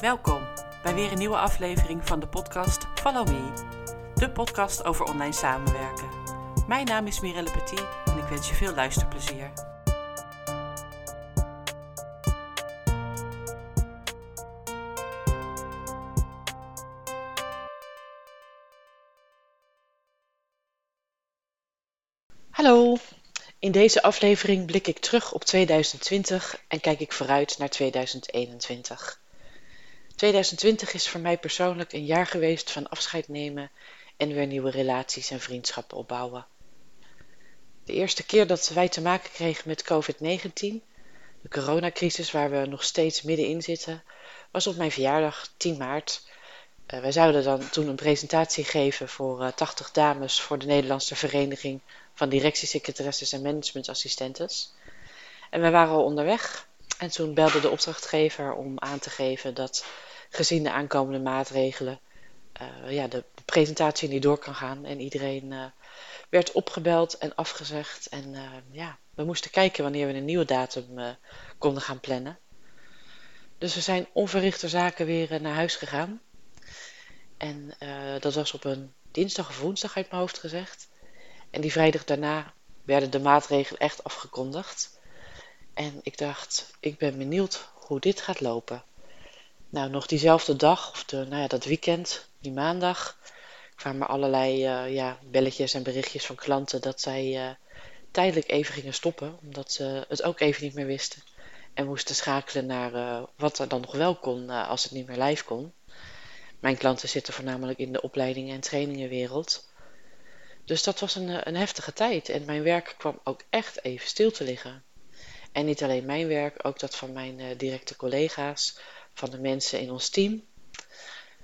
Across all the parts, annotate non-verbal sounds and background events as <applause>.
Welkom bij weer een nieuwe aflevering van de podcast Follow Me, de podcast over online samenwerken. Mijn naam is Mirelle Petit en ik wens je veel luisterplezier. Hallo, in deze aflevering blik ik terug op 2020 en kijk ik vooruit naar 2021. 2020 is voor mij persoonlijk een jaar geweest van afscheid nemen en weer nieuwe relaties en vriendschappen opbouwen. De eerste keer dat wij te maken kregen met COVID-19, de coronacrisis waar we nog steeds middenin zitten, was op mijn verjaardag 10 maart. Uh, wij zouden dan toen een presentatie geven voor uh, 80 dames voor de Nederlandse Vereniging van Directiesecretaresses en Managementassistentes. En we waren al onderweg en toen belde de opdrachtgever om aan te geven dat gezien de aankomende maatregelen uh, ja, de presentatie niet door kan gaan. En iedereen uh, werd opgebeld en afgezegd. En uh, ja, we moesten kijken wanneer we een nieuwe datum konden gaan plannen. Dus we zijn onverrichte zaken weer naar huis gegaan. En dat was op een dinsdag of woensdag uit mijn hoofd gezegd. En die vrijdag daarna werden de maatregelen echt afgekondigd. En ik dacht, ik ben benieuwd hoe dit gaat lopen. Nou, nog diezelfde dag, of de, nou ja, dat weekend, die maandag, kwamen allerlei uh, ja, belletjes en berichtjes van klanten dat zij uh, tijdelijk even gingen stoppen, omdat ze het ook even niet meer wisten. En moesten schakelen naar uh, wat er dan nog wel kon als het niet meer live kon. Mijn klanten zitten voornamelijk in de opleidingen en trainingenwereld. Dus dat was een, een heftige tijd en mijn werk kwam ook echt even stil te liggen. En niet alleen mijn werk, ook dat van mijn directe collega's, van de mensen in ons team.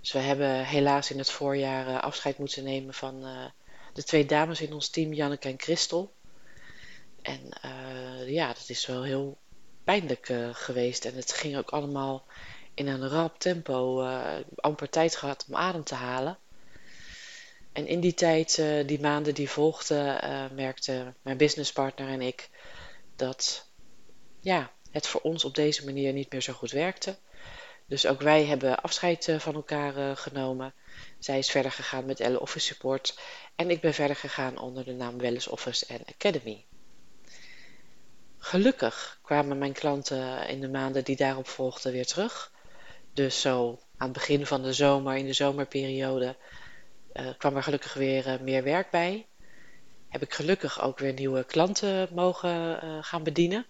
Dus we hebben helaas in het voorjaar uh, afscheid moeten nemen van uh, de twee dames in ons team, Janneke en Christel. En ja, dat is wel heel pijnlijk geweest. En het ging ook allemaal in een rap tempo. amper tijd gehad om adem te halen. En in die tijd, die maanden die volgden, merkten mijn businesspartner en ik dat ja, het voor ons op deze manier niet meer zo goed werkte. Dus ook wij hebben afscheid eh, van elkaar eh, genomen. Zij is verder gegaan met Elle Office Support en ik ben verder gegaan onder de naam Wellness Office and Academy. Gelukkig kwamen mijn klanten in de maanden die daarop volgden weer terug. Dus zo aan het begin van de zomer, in de zomerperiode, uh, kwam er gelukkig weer meer werk bij. Heb ik gelukkig ook weer nieuwe klanten mogen gaan bedienen.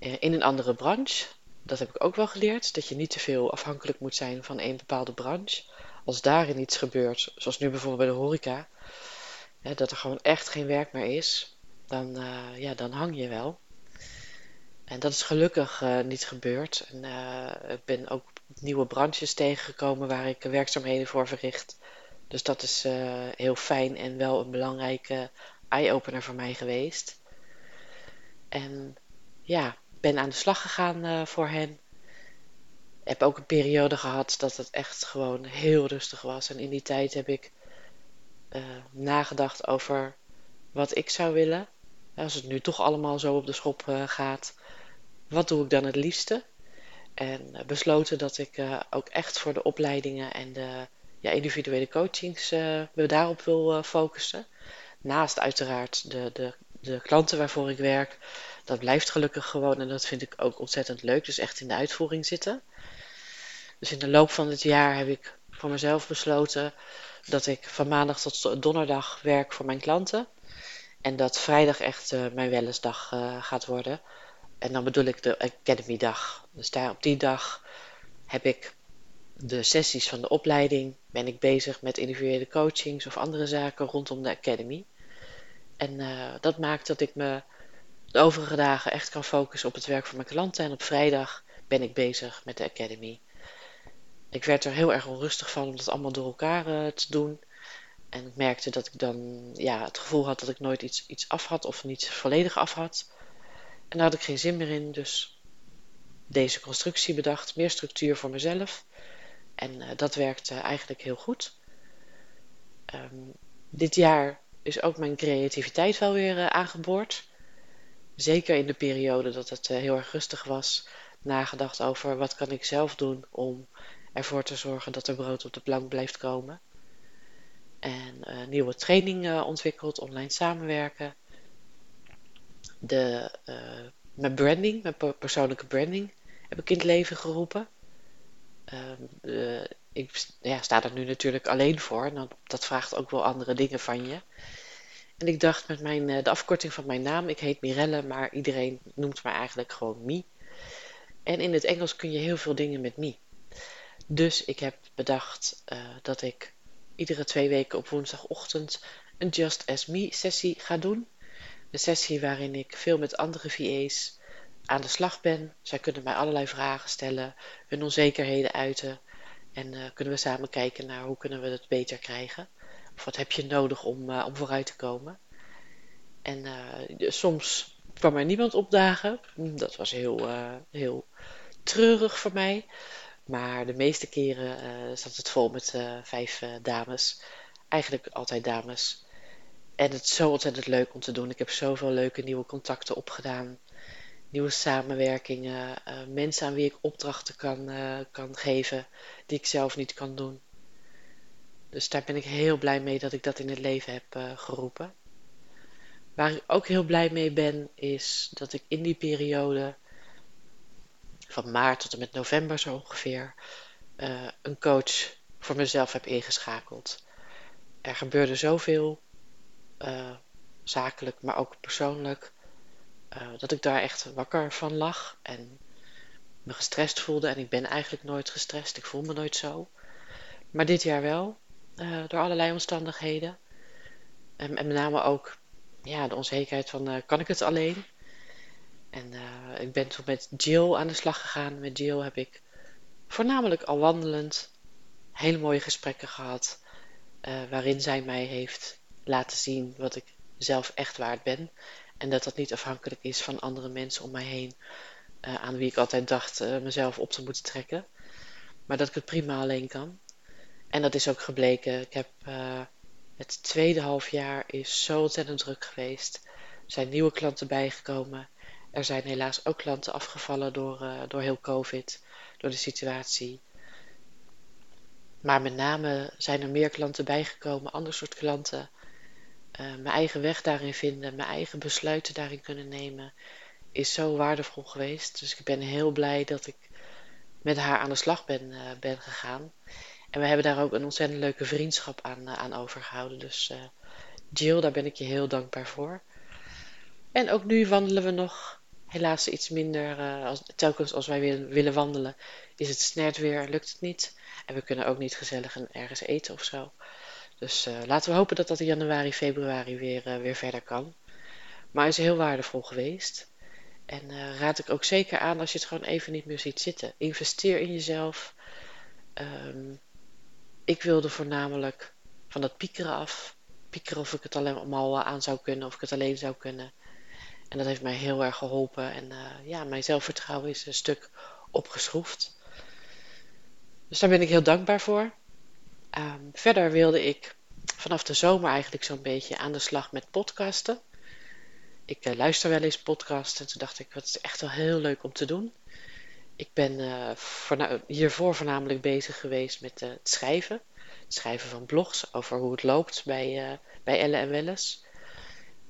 In een andere branche dat heb ik ook wel geleerd, dat je niet te veel afhankelijk moet zijn van één bepaalde branche. Als daarin iets gebeurt, zoals nu bijvoorbeeld bij de horeca, hè, dat er gewoon echt geen werk meer is, dan, uh, ja, dan hang je wel. En dat is gelukkig uh, niet gebeurd. En, ik ben ook nieuwe branches tegengekomen waar ik werkzaamheden voor verricht. Dus dat is heel fijn en wel een belangrijke eye-opener voor mij geweest. En ja, ben aan de slag gegaan uh, voor hen. Heb ook een periode gehad dat het echt gewoon heel rustig was. En in die tijd heb ik uh, nagedacht over wat ik zou willen. Als het nu toch allemaal zo op de schop uh, gaat, wat doe ik dan het liefste? En besloten dat ik ook echt voor de opleidingen en de ja, individuele coachings me daarop wil focussen. Naast uiteraard de, de, de klanten waarvoor ik werk, dat blijft gelukkig gewoon en dat vind ik ook ontzettend leuk. Dus echt in de uitvoering zitten. Dus in de loop van het jaar heb ik voor mezelf besloten dat ik van maandag tot donderdag werk voor mijn klanten. En dat vrijdag echt uh, mijn wellnessdag uh, gaat worden. En dan bedoel ik de Academy dag. Dus daar op die dag heb ik de sessies van de opleiding. Ben ik bezig met individuele coachings of andere zaken rondom de Academy. En uh, dat maakt dat ik me de overige dagen echt kan focussen op het werk van mijn klanten. En op vrijdag ben ik bezig met de Academy. Ik werd er heel erg onrustig van om dat allemaal door elkaar uh, te doen. En ik merkte dat ik dan ja, het gevoel had dat ik nooit iets, iets af had of niet volledig af had. En daar had ik geen zin meer in, dus deze constructie bedacht, meer structuur voor mezelf. En uh, dat werkte eigenlijk heel goed. Um, dit jaar is ook mijn creativiteit wel weer uh, aangeboord. Zeker in de periode dat het uh, heel erg rustig was, nagedacht over wat kan ik zelf doen om ervoor te zorgen dat er brood op de plank blijft komen. En uh, nieuwe trainingen ontwikkeld, online samenwerken. De, uh, mijn branding, mijn persoonlijke branding, heb ik in het leven geroepen. Uh, ik ja, sta er nu natuurlijk alleen voor. En dat vraagt ook wel andere dingen van je. En ik dacht met mijn, de afkorting van mijn naam, ik heet Mirelle, maar iedereen noemt mij eigenlijk gewoon Mie. En in het Engels kun je heel veel dingen met Me. Dus ik heb bedacht uh, dat ik iedere twee weken op woensdagochtend een Just As Me sessie ga doen. Een sessie waarin ik veel met andere VA's aan de slag ben. Zij kunnen mij allerlei vragen stellen, hun onzekerheden uiten. En uh, kunnen we samen kijken naar hoe kunnen we het beter krijgen. Of wat heb je nodig om, uh, om vooruit te komen. En soms kwam er niemand opdagen. Dat was heel, heel treurig voor mij. Maar de meeste keren zat het vol met vijf dames. Eigenlijk altijd dames. En het is zo ontzettend leuk om te doen. Ik heb zoveel leuke nieuwe contacten opgedaan. Nieuwe samenwerkingen. mensen aan wie ik opdrachten kan, kan geven die ik zelf niet kan doen. Dus daar ben ik heel blij mee dat ik dat in het leven heb geroepen. Waar ik ook heel blij mee ben, is dat ik in die periode van maart tot en met november zo ongeveer, uh, een coach voor mezelf heb ingeschakeld. Er gebeurde zoveel, uh, zakelijk, maar ook persoonlijk, dat ik daar echt wakker van lag en me gestrest voelde. En ik ben eigenlijk nooit gestrest, ik voel me nooit zo. Maar dit jaar wel, door allerlei omstandigheden. En, en, met name ook ja, de onzekerheid van, kan ik het alleen? En uh, ik ben toen met Jill aan de slag gegaan. Met Jill heb ik voornamelijk al wandelend hele mooie gesprekken gehad. Waarin zij mij heeft laten zien wat ik zelf echt waard ben. En dat dat niet afhankelijk is van andere mensen om mij heen. Aan wie ik altijd dacht mezelf op te moeten trekken. Maar dat ik het prima alleen kan. En dat is ook gebleken. Ik heb het tweede half jaar is zo ontzettend druk geweest. Er zijn nieuwe klanten bijgekomen. Er zijn helaas ook klanten afgevallen door, uh, door heel COVID, door de situatie. Maar met name zijn er meer klanten bijgekomen, ander soort klanten. Uh, mijn eigen weg daarin vinden, mijn eigen besluiten daarin kunnen nemen, is zo waardevol geweest. Dus ik ben heel blij dat ik met haar aan de slag ben, ben gegaan. En we hebben daar ook een ontzettend leuke vriendschap aan, aan overgehouden. Dus Jill, daar ben ik je heel dankbaar voor. En ook nu wandelen we nog helaas iets minder. Uh, als, telkens als wij weer willen wandelen, is het snert weer, lukt het niet. En we kunnen ook niet gezellig ergens eten of zo. Dus laten we hopen dat dat in januari, februari weer, weer verder kan. Maar is heel waardevol geweest. En raad ik ook zeker aan als je het gewoon even niet meer ziet zitten. Investeer in jezelf. Um, ik wilde voornamelijk van dat piekeren af. Piekeren of ik het allemaal aan zou kunnen, of ik het alleen zou kunnen. En dat heeft mij heel erg geholpen. En uh, ja, mijn zelfvertrouwen is een stuk opgeschroefd. Dus daar ben ik heel dankbaar voor. Um, verder wilde ik vanaf de zomer eigenlijk zo'n beetje aan de slag met podcasten. Ik uh, luister wel eens podcasts en toen dacht ik, wat is echt wel heel leuk om te doen. Ik ben uh, hiervoor voornamelijk bezig geweest met het schrijven. Het schrijven van blogs over hoe het loopt bij, bij Elle en Welles.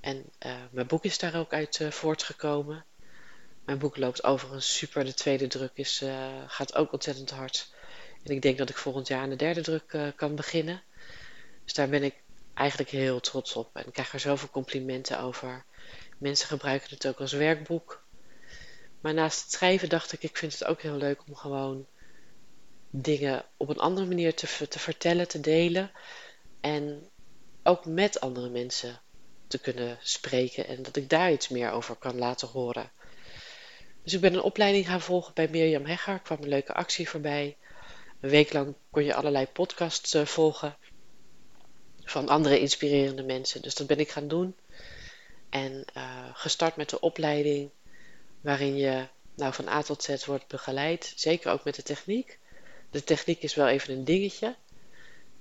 En uh, mijn boek is daar ook uit uh, voortgekomen. Mijn boek loopt overigens super. De tweede druk is, uh, gaat ook ontzettend hard. En ik denk dat ik volgend jaar aan de derde druk kan beginnen. Dus daar ben ik eigenlijk heel trots op. En ik krijg er zoveel complimenten over. Mensen gebruiken het ook als werkboek. Maar naast het schrijven dacht ik, ik vind het ook heel leuk om gewoon dingen op een andere manier te, te vertellen, te delen. En ook met andere mensen te kunnen spreken en dat ik daar iets meer over kan laten horen. Dus ik ben een opleiding gaan volgen bij Mirjam Hegger. Er kwam een leuke actie voorbij. Een week lang kon je allerlei podcasts uh, volgen van andere inspirerende mensen. Dus dat ben ik gaan doen. En uh, gestart met de opleiding waarin je nou, van A tot Z wordt begeleid. Zeker ook met de techniek. De techniek is wel even een dingetje.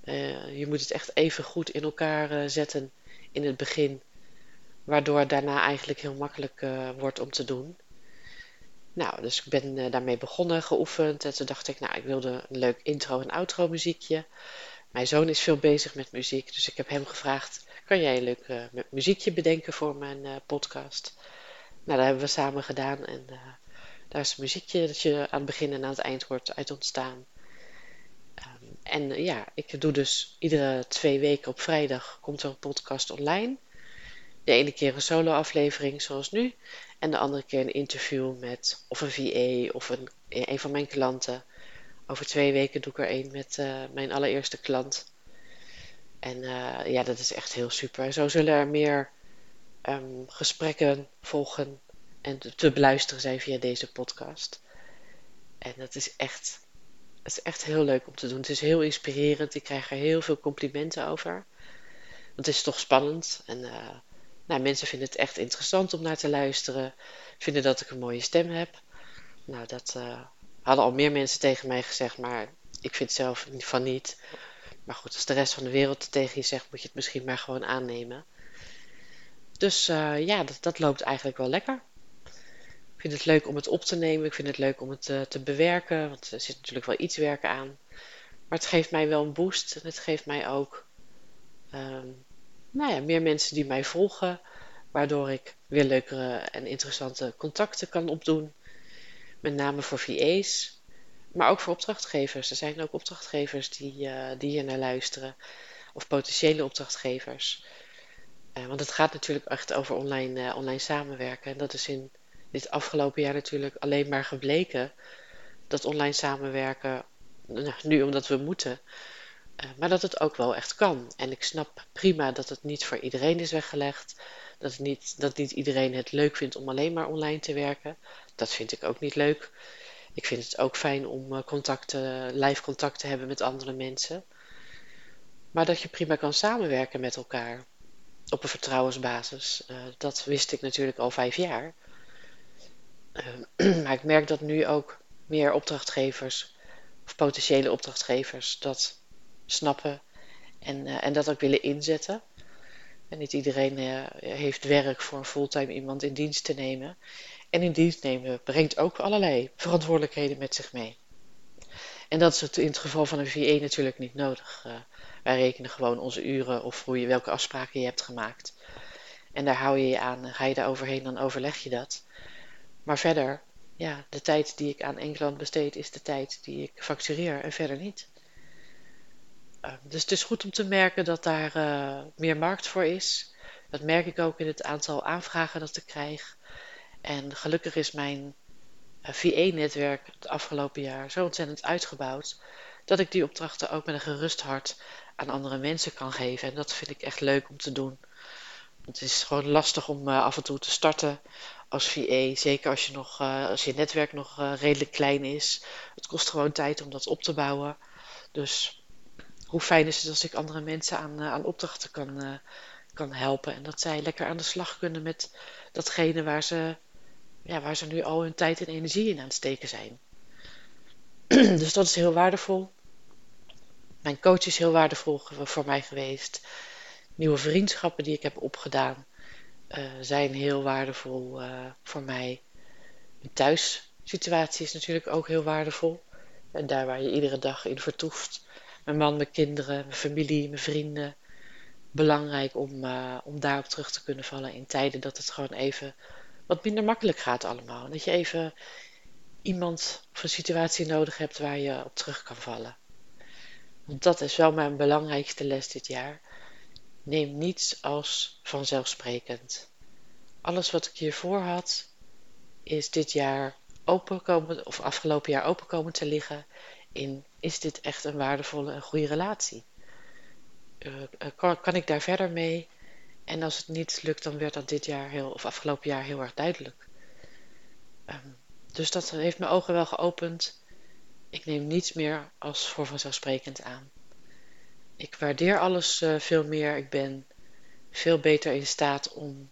Uh, je moet het echt even goed in elkaar zetten in het begin, waardoor het daarna eigenlijk heel makkelijk uh, wordt om te doen. Nou, dus ik ben eh, daarmee begonnen, geoefend. En toen dacht ik, nou, ik wilde een leuk intro- en outro muziekje. Mijn zoon is veel bezig met muziek, dus ik heb hem gevraagd: kan jij een leuk muziekje bedenken voor mijn podcast? Nou, dat hebben we samen gedaan en uh, daar is een muziekje dat je aan het begin en aan het eind hoort uit ontstaan. Um, en ja, ik doe dus iedere twee weken op vrijdag komt er een podcast online. De ene keer een solo-aflevering zoals nu, en de andere keer een interview met of een VA of een, een van mijn klanten. Over twee weken doe ik er een met mijn allereerste klant. En ja, dat is echt heel super. Zo zullen er meer um, gesprekken volgen en te, te beluisteren zijn via deze podcast. En dat is echt, het is echt heel leuk om te doen. Het is heel inspirerend. Ik krijg er heel veel complimenten over. Want het is toch spannend. En uh, nou, mensen vinden het echt interessant om naar te luisteren. Vinden dat ik een mooie stem heb. Nou, dat uh, hadden al meer mensen tegen mij gezegd, maar ik vind zelf van niet. Maar goed, als de rest van de wereld tegen je zegt, moet je het misschien maar gewoon aannemen. Dus uh, ja, dat, dat, loopt eigenlijk wel lekker. Ik vind het leuk om het op te nemen. Ik vind het leuk om het uh, te bewerken. Want er zit natuurlijk wel iets werk aan. Maar het geeft mij wel een boost. En het geeft mij ook um, nou ja, meer mensen die mij volgen. Waardoor ik weer leukere en interessante contacten kan opdoen. Met name voor VA's. Maar ook voor opdrachtgevers. Er zijn ook opdrachtgevers die, uh, die hier naar luisteren. Of potentiële opdrachtgevers. Uh, want het gaat natuurlijk echt over online, uh, online samenwerken. En dat is in dit afgelopen jaar natuurlijk alleen maar gebleken. Dat online samenwerken, nou, nu omdat we moeten, uh, maar dat het ook wel echt kan. En ik snap prima dat het niet voor iedereen is weggelegd. Dat, niet, dat niet iedereen het leuk vindt om alleen maar online te werken. Dat vind ik ook niet leuk. Ik vind het ook fijn om contacten, live contact te hebben met andere mensen. Maar dat je prima kan samenwerken met elkaar op een vertrouwensbasis. Uh, dat wist ik natuurlijk al vijf jaar. Uh, <clears throat> maar ik merk dat nu ook meer opdrachtgevers of potentiële opdrachtgevers dat snappen en, uh, en dat ook willen inzetten. En niet iedereen heeft werk voor een fulltime iemand in dienst te nemen. En in dienst nemen brengt ook allerlei verantwoordelijkheden met zich mee. En dat is het in het geval van een VE natuurlijk niet nodig. Wij rekenen gewoon onze uren of hoe je, welke afspraken je hebt gemaakt. En daar hou je je aan. Ga je daar overheen, dan overleg je dat. Maar verder, ja, de tijd die ik aan Engeland besteed is de tijd die ik factureer en verder niet. Uh, dus het is goed om te merken dat daar uh, meer markt voor is. Dat merk ik ook in het aantal aanvragen dat ik krijg. En gelukkig is mijn VE-netwerk het afgelopen jaar zo ontzettend uitgebouwd dat ik die opdrachten ook met een gerust hart aan andere mensen kan geven. En dat vind ik echt leuk om te doen. Het is gewoon lastig om uh, af en toe te starten als VA. Zeker als je, nog, uh, als je netwerk nog uh, redelijk klein is. Het kost gewoon tijd om dat op te bouwen. Dus hoe fijn is het als ik andere mensen aan, aan opdrachten kan, kan helpen. En dat zij lekker aan de slag kunnen met datgene waar ze, ja, waar ze nu al hun tijd en energie in aan het steken zijn. <clears throat> dus dat is heel waardevol. Mijn coach is heel waardevol voor mij geweest. Nieuwe vriendschappen die ik heb opgedaan uh, zijn heel waardevol uh, voor mij. Mijn thuissituatie is natuurlijk ook heel waardevol. En daar waar je iedere dag in vertoeft. Mijn man, mijn kinderen, mijn familie, mijn vrienden. Belangrijk om, uh, om daarop terug te kunnen vallen in tijden dat het gewoon even wat minder makkelijk gaat allemaal. Dat je even iemand of een situatie nodig hebt waar je op terug kan vallen. Want dat is wel mijn belangrijkste les dit jaar. Neem niets als vanzelfsprekend. Alles wat ik hiervoor had, is dit jaar open komen, of afgelopen jaar open komen te liggen in is dit echt een waardevolle en goede relatie? Uh, kan, kan, ik daar verder mee? En als het niet lukt, dan werd dat dit jaar heel, of afgelopen jaar heel erg duidelijk. Um, dus dat heeft mijn ogen wel geopend. Ik neem niets meer als voor vanzelfsprekend aan. Ik waardeer alles uh, veel meer. Ik ben veel beter in staat om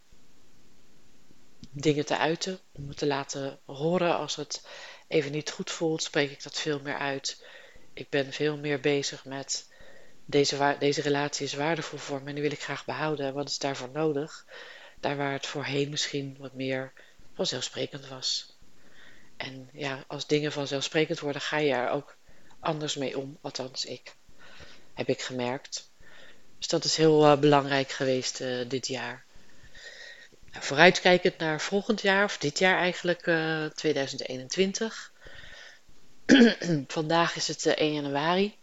dingen te uiten, om het te laten horen. Als het even niet goed voelt, spreek ik dat veel meer uit. Ik ben veel meer bezig met deze, deze relatie is waardevol voor me en die wil ik graag behouden. wat is daarvoor nodig? Daar waar het voorheen misschien wat meer vanzelfsprekend was. En ja, als dingen vanzelfsprekend worden, ga je er ook anders mee om. Althans, ik. Heb ik gemerkt. Dus dat is heel uh, belangrijk geweest uh, dit jaar. Nou, vooruitkijkend naar volgend jaar, of dit jaar eigenlijk, uh, 2021. <clears throat> Vandaag is het 1 januari.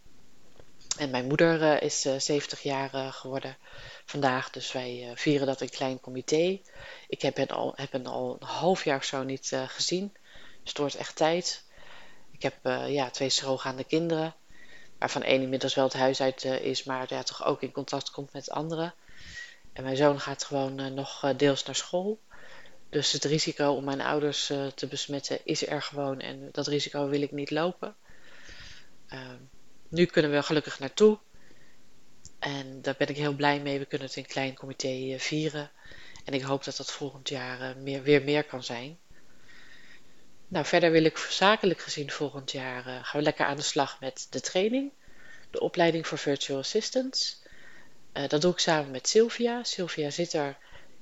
En mijn moeder is 70 jaar geworden vandaag. Dus wij vieren dat in klein comité. Ik heb hen al, heb hen al een half jaar of zo niet gezien. Dus het wordt echt tijd. Ik heb ja, twee strogaande kinderen waarvan één inmiddels wel het huis uit is, maar ja, toch ook in contact komt met anderen. En mijn zoon gaat gewoon nog deels naar school. Dus het risico om mijn ouders te besmetten is er gewoon en dat risico wil ik niet lopen. Ehm, nu kunnen we gelukkig naartoe. En daar ben ik heel blij mee. We kunnen het in klein comité vieren. En ik hoop dat dat volgend jaar meer, weer meer kan zijn. Nou, verder wil ik zakelijk gezien volgend jaar uh, gaan we lekker aan de slag met de training, de opleiding voor virtual assistants. Dat doe ik samen met Sylvia. Sylvia Zitter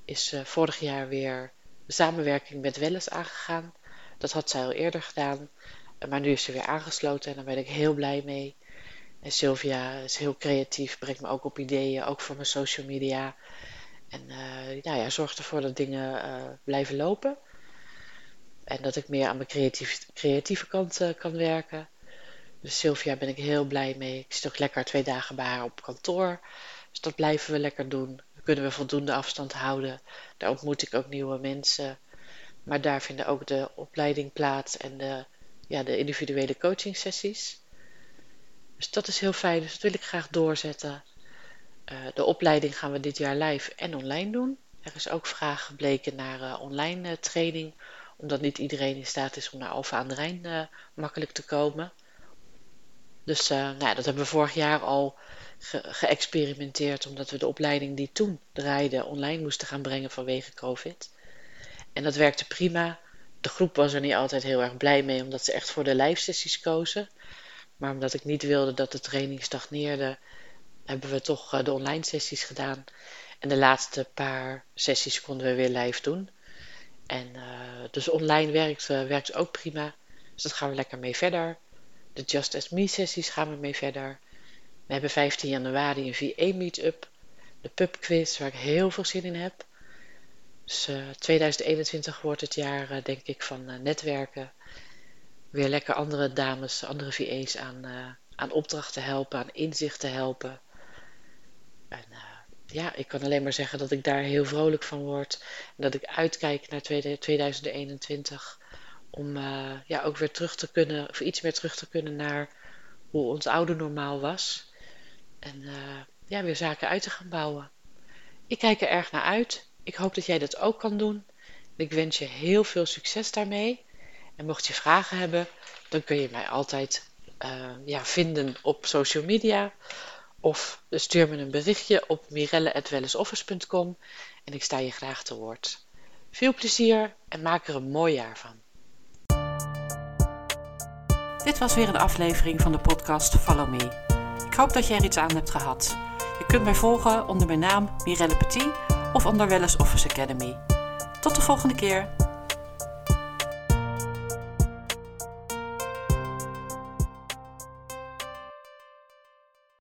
is vorig jaar weer samenwerking met Welles aangegaan. Dat had zij al eerder gedaan, maar nu is ze weer aangesloten en daar ben ik heel blij mee. En Sylvia is heel creatief, brengt me ook op ideeën, ook voor mijn social media. En nou ja, zorgt ervoor dat dingen blijven lopen. En dat ik meer aan mijn creatieve, creatieve kant uh, kan werken. Dus Sylvia ben ik heel blij mee. Ik zit ook lekker twee dagen bij haar op kantoor. Dus dat blijven we lekker doen. Dan kunnen we voldoende afstand houden. Daar ontmoet ik ook nieuwe mensen. Maar daar vinden ook de opleiding plaats en de, ja, de individuele coaching sessies. Dus dat is heel fijn. Dus dat wil ik graag doorzetten. Uh, de opleiding gaan we dit jaar live en online doen. Er is ook vraag gebleken naar uh, online uh, training omdat niet iedereen in staat is om naar Alfa aan de Rijn makkelijk te komen. Dus nou dat hebben we vorig jaar al ge geëxperimenteerd, omdat we de opleiding die toen draaide online moesten gaan brengen vanwege COVID. En dat werkte prima. De groep was er niet altijd heel erg blij mee, omdat ze echt voor de live sessies kozen. Maar omdat ik niet wilde dat de training stagneerde, hebben we toch uh, de online sessies gedaan. En de laatste paar sessies konden we weer live doen. En uh, dus online werkt, uh, werkt ook prima. Dus dat gaan we lekker mee verder. De Just As Me sessies gaan we mee verder. We hebben 15 januari een VA meetup. De pub quiz waar ik heel veel zin in heb. Dus uh, 2021 wordt het jaar denk ik van netwerken. Weer lekker andere dames, andere VA's aan, aan opdrachten helpen, aan inzichten helpen. En ja, ik kan alleen maar zeggen dat ik daar heel vrolijk van word. En dat ik uitkijk naar 2021 om uh, ja, ook weer terug te kunnen, of iets meer terug te kunnen naar hoe ons oude normaal was. En uh, ja, weer zaken uit te gaan bouwen. Ik kijk er erg naar uit. Ik hoop dat jij dat ook kan doen. Ik wens je heel veel succes daarmee. En mocht je vragen hebben, dan kun je mij altijd uh, ja, vinden op social media. Of stuur me een berichtje op mirelle.wellesoffice.com en ik sta je graag te woord. Veel plezier en maak er een mooi jaar van. Dit was weer een aflevering van de podcast Follow Me. Ik hoop dat je er iets aan hebt gehad. Je kunt mij volgen onder mijn naam Mirelle Petit of onder Welles Office Academy. Tot de volgende keer.